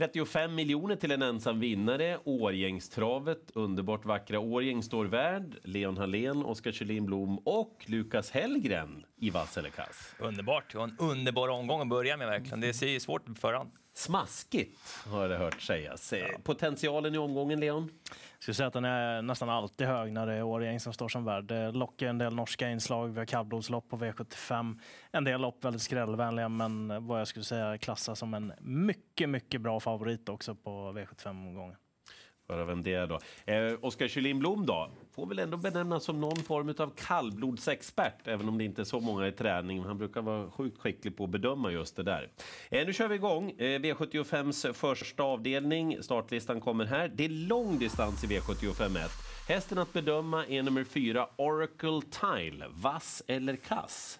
35 miljoner till en ensam vinnare. Årgängstravet, underbart vackra Årgäng står värd. Leon Hallén, Oskar Kjellin Blom och Lukas Hellgren i vass eller kass. Underbart, en underbar omgång att börja med verkligen. Det ser ju svårt på förhand. Smaskigt har jag hört sägas. Ja. Potentialen i omgången, Leon? Jag skulle säga att den är nästan alltid hög när det är Årjäng som står som värd. Det lockar en del norska inslag. Vi har kallblodslopp på V75. En del lopp väldigt skrällvänliga, men vad jag skulle säga klassas som en mycket, mycket bra favorit också på V75-omgången. Höra vem det är då. Eh, Oskar Kjellin Blom då? Får väl ändå benämnas som någon form av kallblodsexpert, även om det inte är så många i träning. Han brukar vara sjukt skicklig på att bedöma just det där. Eh, nu kör vi igång. Eh, V75s första avdelning. Startlistan kommer här. Det är lång distans i V75 1. Hästen att bedöma är nummer fyra, Oracle Tile. Vass eller kass?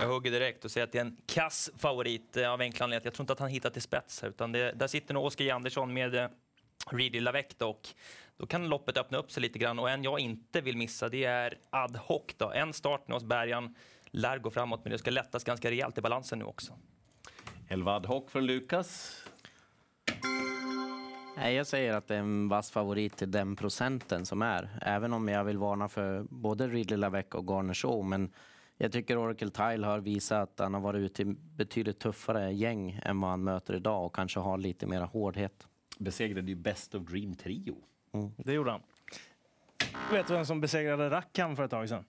Jag hugger direkt och säger att det är en kass favorit eh, av enkla anledningar. Jag tror inte att han hittat till spets. Utan det, där sitter nog Oskar Andersson med eh, Reedy Lavec och då kan loppet öppna upp sig lite grann. Och en jag inte vill missa det är ad hoc. Då. En start nu hos Bergan lär gå framåt, men det ska lättas ganska rejält i balansen nu också. Elva ad hoc från Lukas. Nej, jag säger att det är en vass favorit till den procenten som är. Även om jag vill varna för både Ridley Lavec och Garner Show. Men jag tycker Oracle Tile har visat att han har varit ute i betydligt tuffare gäng än vad han möter idag och kanske har lite mer hårdhet. Besegrade ju Best of Dream Trio. Mm. Det gjorde han. Vet du vem som besegrade Rackham för ett tag sedan?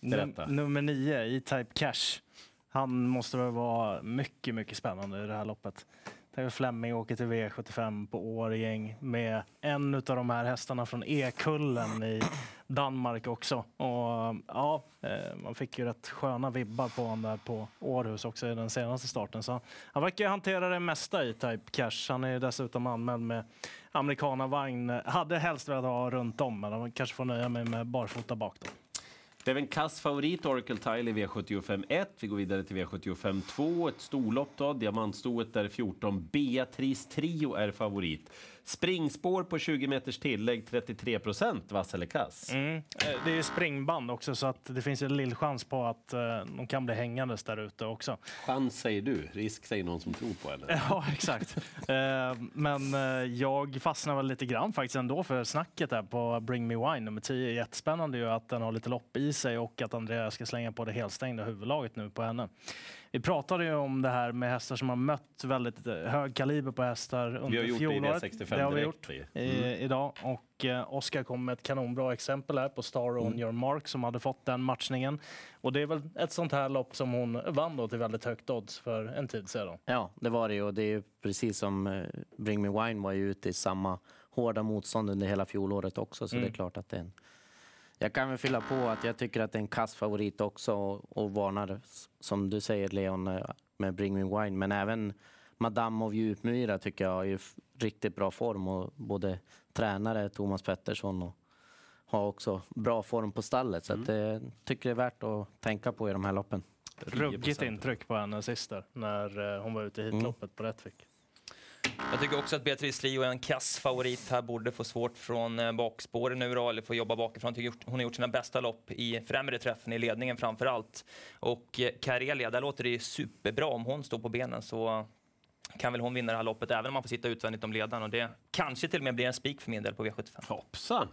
Num nummer nio, E-Type Cash. Han måste väl vara mycket, mycket spännande i det här loppet. Där Flemming åker till V75 på Årgäng med en av de här hästarna från E-kullen i Danmark också. Och, ja, eh, man fick ju rätt sköna vibbar på honom där på Århus också i den senaste starten. Så han verkar hantera det mesta i Type Cash. Han är dessutom anmäld med amerikanavagn. Hade helst velat ha runt om, men han kanske får nöja mig med barfota bak då. Det är en kass favorit, Oracle Tile i V75 1. Vi går vidare till V75 2. Ett storlopp då, diamantstoet där 14. Beatrice Trio är favorit. Springspår på 20 meters tillägg, 33 procent, vass eller kass? Mm. Eh, det är springband också, så att det finns en lill chans på att eh, de kan bli hängandes där ute också. Chans säger du, risk säger någon som tror på henne. Ja, exakt. Eh, men jag fastnar väl lite grann faktiskt ändå för snacket där på Bring Me Wine nummer 10. Jättespännande ju att den har lite lopp i sig och att Andreas ska slänga på det helstängda huvudlaget nu på henne. Vi pratade ju om det här med hästar som har mött väldigt hög kaliber på hästar under fjolåret. Vi har gjort det i V65 det har vi gjort mm. idag. Och eh, Oskar kom med ett kanonbra exempel här på Star On mm. Your Mark som hade fått den matchningen. Och det är väl ett sånt här lopp som hon vann då till väldigt högt odds för en tid sedan. Ja, det var det ju. Och det är ju precis som eh, Bring Me Wine var ju ute i samma hårda motstånd under hela fjolåret också. Så mm. det är mm. klart att det är en jag kan väl fylla på att jag tycker att det är en kass favorit också och, och varnar, som du säger Leon, eh, med Bring Me Wine. Men även Madame of Djupmyra tycker jag är i riktigt bra form och både tränare Thomas Pettersson och har också bra form på stallet. Så mm. att, jag tycker det är värt att tänka på i de här loppen. Ruggigt intryck på henne sist när eh, hon var ute i hitloppet mm. på Rättvik. Jag tycker också att Beatrice Lio är en kass favorit här. Borde få svårt från eh, bakspåren nu då, eller få jobba bakifrån. Hon har gjort sina bästa lopp i främre träffen, i ledningen framför allt. Och eh, Karelia, där låter det superbra om hon står på benen. Så kan väl hon vinna det här loppet även om man får sitta utvändigt om ledaren. Och det kanske till och med blir en spik för min del på V75. Hoppsan!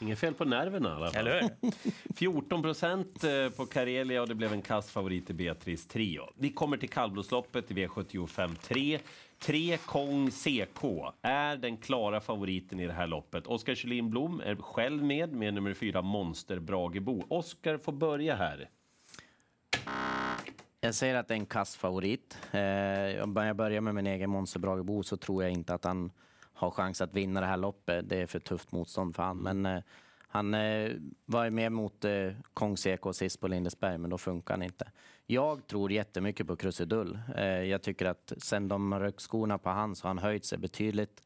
Inget fel på nerverna i alla fall. Eller hur? 14 procent eh, på Karelia och det blev en kass favorit i Beatrice Trio. Vi kommer till kallblodsloppet i V75 3. 3 Kong CK är den klara favoriten i det här loppet. Oskar Kjellin Blom är själv med med nummer 4 Monster Bragebo. Oskar får börja här. Jag säger att det är en kass favorit. Eh, om jag börjar med min egen Monster Bragebo så tror jag inte att han har chans att vinna det här loppet. Det är för tufft motstånd för honom. Men eh, han eh, var med mot eh, Kong sist på Lindesberg, men då funkar han inte. Jag tror jättemycket på Krusidull. Eh, jag tycker att sen de rök skorna på han så har han höjt sig betydligt.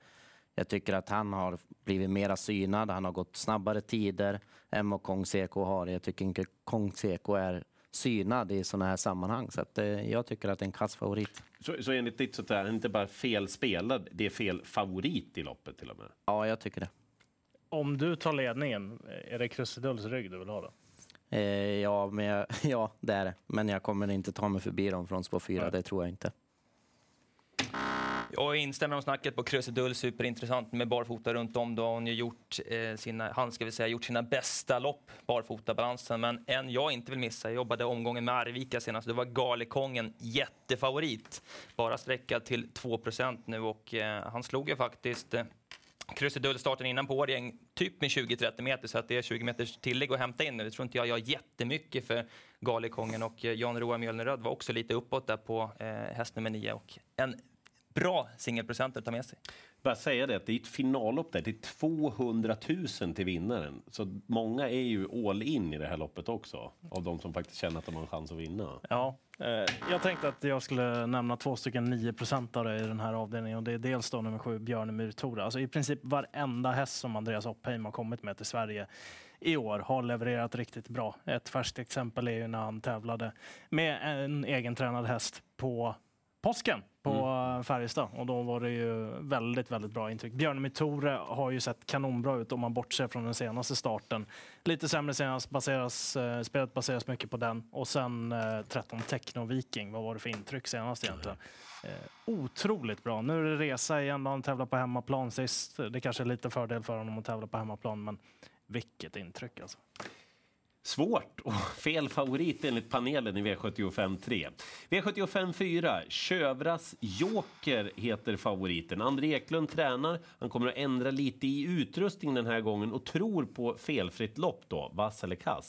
Jag tycker att han har blivit mera synad. Han har gått snabbare tider än vad Kong har. Jag tycker inte Kong CK är synad i sådana här sammanhang. Så att, eh, jag tycker att det är en kass favorit. Så, så enligt ditt så är han inte bara fel spelad, det är fel favorit i loppet till och med? Ja, jag tycker det. Om du tar ledningen, är det Krusidulls rygg du vill ha då? Eh, ja, men jag, ja, det är det. Men jag kommer inte ta mig förbi dem från spår 4, det tror jag inte. Jag instämmer om snacket på Krusidull, superintressant med barfota runt om. Då har hon ju gjort, eh, sina, han ska vi säga, gjort sina bästa lopp, barfotabalansen. Men en jag inte vill missa, jag jobbade omgången med Arvika senast, det var Galekongen, jättefavorit. Bara sträckad till 2% nu och eh, han slog ju faktiskt eh, Krusidull starten innan på Årjäng, typ med 20-30 meter, så att det är 20 meters tillägg att hämta in nu. Det tror inte jag gör jättemycket för Galekongen och eh, Jan Roa Mjölneröd var också lite uppåt där på eh, häst nummer 9 och en bra singelprocent att ta med sig. Bara säga det, att det är ett finallopp där. Det är 200 000 till vinnaren. Så många är ju all in i det här loppet också. Av de som faktiskt känner att de har en chans att vinna. Ja, jag tänkte att jag skulle nämna två stycken 9 procentare i den här avdelningen. Och det är dels då nummer sju, Björnemyr Tora. Alltså i princip varenda häst som Andreas Oppheim har kommit med till Sverige i år har levererat riktigt bra. Ett färskt exempel är ju när han tävlade med en egentränad häst på påsken på mm. Färjestad och då var det ju väldigt, väldigt bra intryck. Björnemyr Tore har ju sett kanonbra ut om man bortser från den senaste starten. Lite sämre senast, baseras, eh, spelet baseras mycket på den och sen eh, 13 Techno Viking. Vad var det för intryck senast egentligen? Eh, otroligt bra. Nu är det resa igen. Han tävlar på hemmaplan sist. Det kanske är lite fördel för honom att tävla på hemmaplan, men vilket intryck alltså. Svårt och fel favorit enligt panelen i V75 3. V75 4, Kövras Joker heter favoriten. André Eklund tränar. Han kommer att ändra lite i utrustning den här gången och tror på felfritt lopp då. Vass eller kass?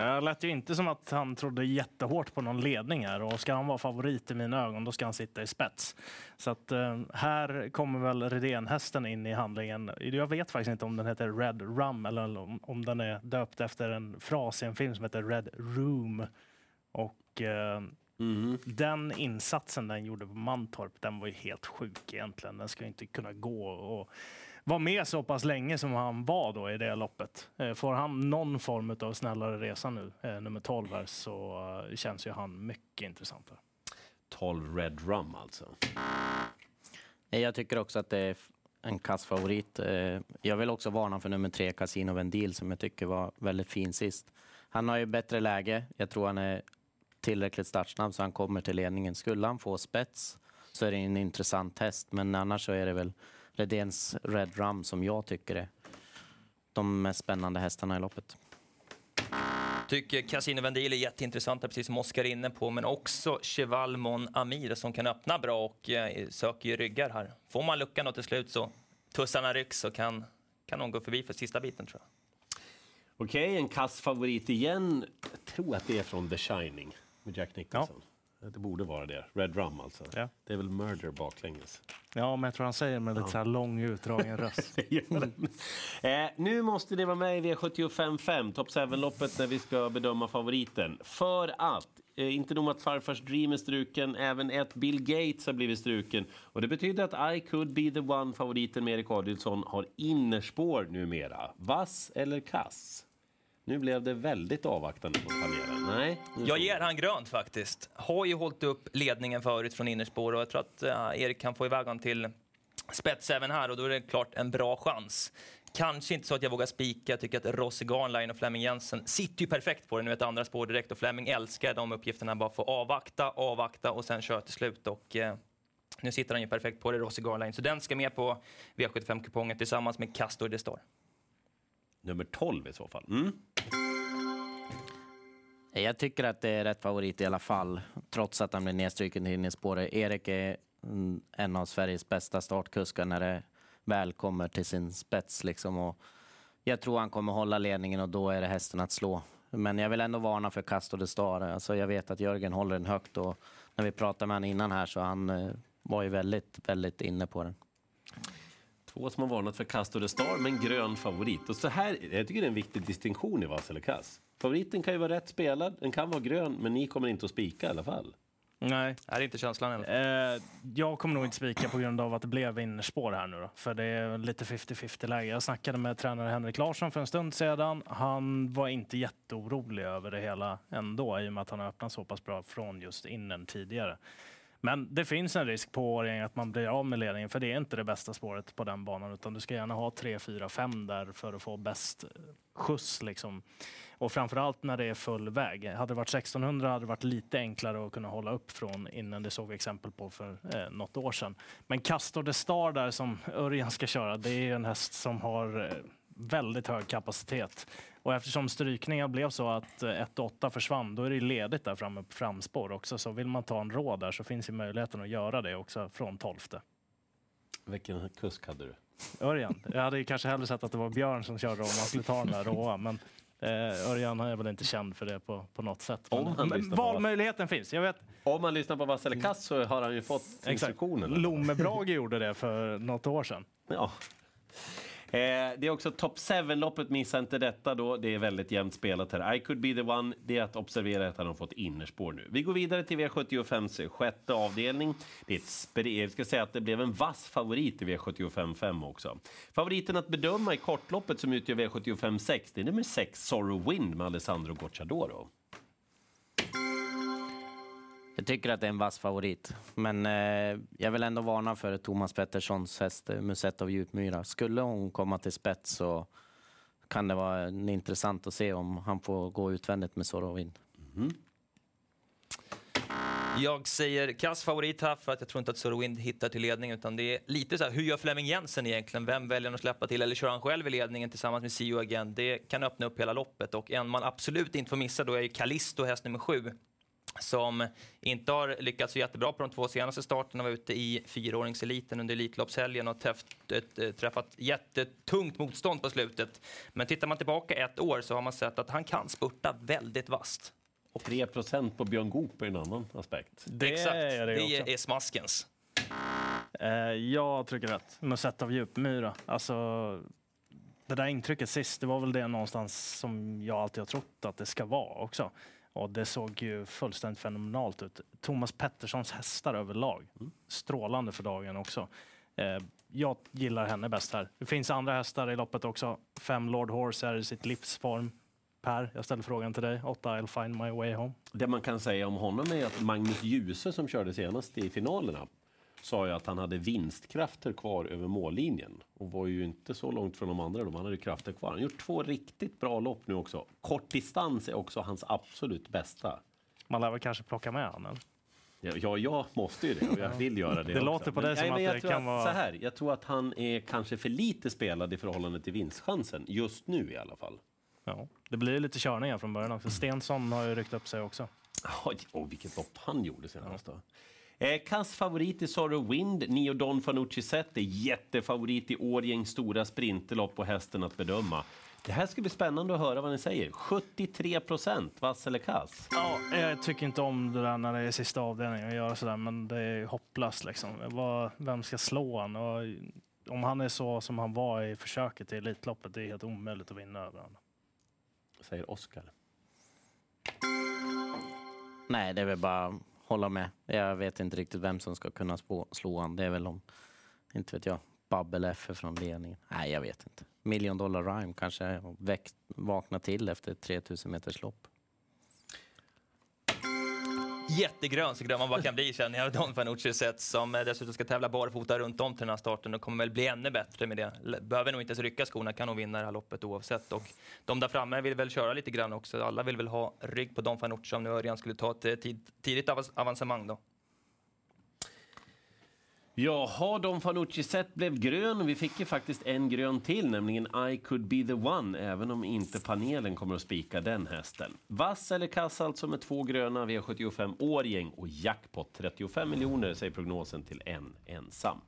Eh, det lät ju inte som att han trodde jättehårt på någon ledning här och ska han vara favorit i mina ögon då ska han sitta i spets. Så att eh, här kommer väl Redén-hästen in i handlingen. Jag vet faktiskt inte om den heter Red Rum eller om den är döpt efter en fras i en film som heter Red Room. Och eh, mm. den insatsen den gjorde på Mantorp, den var ju helt sjuk egentligen. Den ska inte kunna gå och vara med så pass länge som han var då i det loppet. Eh, får han någon form av snällare resa nu, eh, nummer 12 här, så eh, känns ju han mycket intressantare. 12 Red Rum alltså. Jag tycker också att det är en kassfavorit. Eh, jag vill också varna för nummer tre, Casino Vendil, som jag tycker var väldigt fin sist. Han har ju bättre läge. Jag tror han är tillräckligt startsnabb så han kommer till ledningen. Skulle han få spets så är det en intressant häst, men annars så är det väl Redéns Red Rum som jag tycker är de mest spännande hästarna i loppet. Tycker Casino Vendil är jätteintressanta, precis som Oskar är inne på, men också Cheval Mon Amir som kan öppna bra och eh, söker ju ryggar här. Får man luckan då till slut så tussarna rycks så kan, kan de gå förbi för sista biten tror jag. Okej, okay, en kass favorit igen. Jag tror att det är från The Shining med Jack Nicholson. Ja. Det borde vara det. Red Rum alltså. Ja. Det är väl Murder baklänges. Ja, men jag tror han säger med lite ja. så här lång utdragen röst. eh, nu måste det vara med i V75 Top 7-loppet när vi ska bedöma favoriten. För att, eh, inte nog att farfars Dream är struken, även ett Bill Gates har blivit struken. Och det betyder att I could be the one, favoriten med Erik Adielsson, har innerspår numera. Vass eller kass? Nu blev det väldigt avvaktande på panelen. Nej, jag ger han grönt faktiskt. Har ju hållit upp ledningen förut från innerspår och jag tror att uh, Erik kan få iväg honom till spets även här och då är det klart en bra chans. Kanske inte så att jag vågar spika. Jag tycker att Rossi Garnline och Flemming Jensen sitter ju perfekt på det. Nu ett andra spår direkt och Flemming älskar de uppgifterna. Bara få avvakta, avvakta och sen köra till slut. Och, eh, nu sitter han ju perfekt på det, Rossi Garnline. Så den ska med på V75-kupongen tillsammans med Castor de Star. Nummer 12 i så fall. Mm. Jag tycker att det är rätt favorit i alla fall, trots att han blir nedstruken in i spåret. Erik är en av Sveriges bästa startkuskar när det väl kommer till sin spets. Liksom. Och jag tror han kommer hålla ledningen och då är det hästen att slå. Men jag vill ändå varna för Castor de Star. Alltså jag vet att Jörgen håller den högt och när vi pratade med honom innan här så han eh, var ju väldigt, väldigt inne på den. Två som har varnat för Castor de Star, men grön favorit. Och så här, jag tycker det är en viktig distinktion i vass eller kass. Favoriten kan ju vara rätt spelad, den kan vara grön, men ni kommer inte att spika i alla fall. Nej. Det är inte känslan eh, Jag kommer nog inte spika på grund av att det blev innerspår här nu då. För det är lite 50-50 läge. Jag snackade med tränare Henrik Larsson för en stund sedan. Han var inte jätteorolig över det hela ändå i och med att han har öppnat så pass bra från just innen tidigare. Men det finns en risk på Årjäng att man blir av med ledningen, för det är inte det bästa spåret på den banan, utan du ska gärna ha 3, 4, 5 där för att få bäst eh, skjuts. Liksom. Och framförallt när det är full väg. Hade det varit 1600 hade det varit lite enklare att kunna hålla upp från innan. Det såg vi exempel på för eh, något år sedan. Men Castor de Star där som Örjan ska köra, det är en häst som har eh, väldigt hög kapacitet. Och eftersom strykningen blev så att 1-8 eh, försvann, då är det ledigt där framme på framspår också. Så vill man ta en råd där så finns ju möjligheten att göra det också från 12. Vilken kusk hade du? Örjan. Jag hade kanske hellre sett att det var Björn som körde om man skulle ta den där råa. Men eh, Örjan är väl inte känd för det på, på något sätt. Om men, men valmöjligheten finns. Jag vet. Om man lyssnar på Vass eller Kass så har han ju fått instruktionen. Lommebrage gjorde det för något år sedan. Ja. Eh, det är också Top 7-loppet, missa inte detta då. Det är väldigt jämnt spelat här. I could be the one, det är att observera att han har fått innerspår nu. Vi går vidare till V75 sjätte avdelning. Det är ett spre- jag ska säga att det blev en vass favorit i V75 5 också. Favoriten att bedöma i kortloppet som utgör V75 6, det är nummer 6 Sorrow Wind med Alessandro Gocciadoro. Jag tycker att det är en vass favorit, men eh, jag vill ändå varna för Thomas Petterssons häst eh, Musette av Djupmyra. Skulle hon komma till spets så kan det vara intressant att se om han får gå utvändigt med Sorovin. Mm. Mm-hmm. Jag säger kass favorit här för att jag tror inte att Sorowind hittar till ledning utan det är lite så här, hur gör Flemming Jensen egentligen? Vem väljer han att släppa till eller kör han själv i ledningen tillsammans med Sio again? Det kan öppna upp hela loppet och en man absolut inte får missa då är ju Callisto, häst nummer sju som inte har lyckats så jättebra på de två senaste starterna. var ute i fyraåringseliten under Elitloppshelgen och träffat, träffat jättetungt motstånd på slutet. Men tittar man tillbaka ett år så har man sett att han kan spurta väldigt vast. Och 3 på Björn Goop är en annan aspekt. Det Exakt, är det, det är smaskens. Uh, jag trycker rätt. Musett av Djupmyra. Alltså, det där intrycket sist, det var väl det någonstans som jag alltid har trott att det ska vara också. Och det såg ju fullständigt fenomenalt ut. Thomas Petterssons hästar överlag. Mm. Strålande för dagen också. Eh, jag gillar henne bäst här. Det finns andra hästar i loppet också. Fem Lord Horse är i sitt livsform. Per, jag ställer frågan till dig. 8 I'll find my way home. Det man kan säga om honom är att Magnus Djuse som körde senast i finalerna sa ju att han hade vinstkrafter kvar över mållinjen och var ju inte så långt från de andra. De hade krafter kvar. Han har gjort två riktigt bra lopp nu också. Kort distans är också hans absolut bästa. Man lär väl kanske plocka med honom? Ja, ja, jag måste ju det och jag vill göra det. det låter på dig som nej, att det kan vara... Så här, jag tror att han är kanske för lite spelad i förhållande till vinstchansen. Just nu i alla fall. Ja, det blir lite körningar från början också. Stensson har ju ryckt upp sig också. Oj, oh, vilket lopp han gjorde senast. Ja. Eh, Kass favorit i Sorrow Wind, Nio Don Fanucci Zet är jättefavorit i Årjängs stora sprinterlopp och hästen att bedöma. Det här ska bli spännande att höra vad ni säger. 73 procent, vass eller kass? Ja, jag tycker inte om det där när det är sista avdelningen att göra sådär, men det är hopplöst liksom. Vem ska slå han? Och om han är så som han var i försöket i Elitloppet, det är helt omöjligt att vinna över honom. Säger Oskar. Nej, det är väl bara hålla med. Jag vet inte riktigt vem som ska kunna spå, slå han. Det är väl om, inte vet jag, Babbel F från ledningen. Nej, jag vet inte. Million Dollar Rhyme kanske vaknar till efter 3000 meters lopp jättegrön så grön man bara kan bli känner jag. Don Fanucci sett som eh, dessutom ska tävla barfota runt om till den här starten och kommer väl bli ännu bättre med det. Behöver nog inte ens rycka skorna, kan nog vinna det här loppet oavsett. Och de där framme vill väl köra lite grann också. Alla vill väl ha rygg på Don Fanucci om nu Örjan skulle ta ett eh, tidigt avancemang då. Jaha, Don Fanucci set blev grön. Vi fick ju faktiskt en grön till, nämligen I could be the one, även om inte panelen kommer att spika den hästen. Vass eller kass alltså med två gröna V75 Årgäng och jackpot 35 miljoner säger prognosen till en ensam.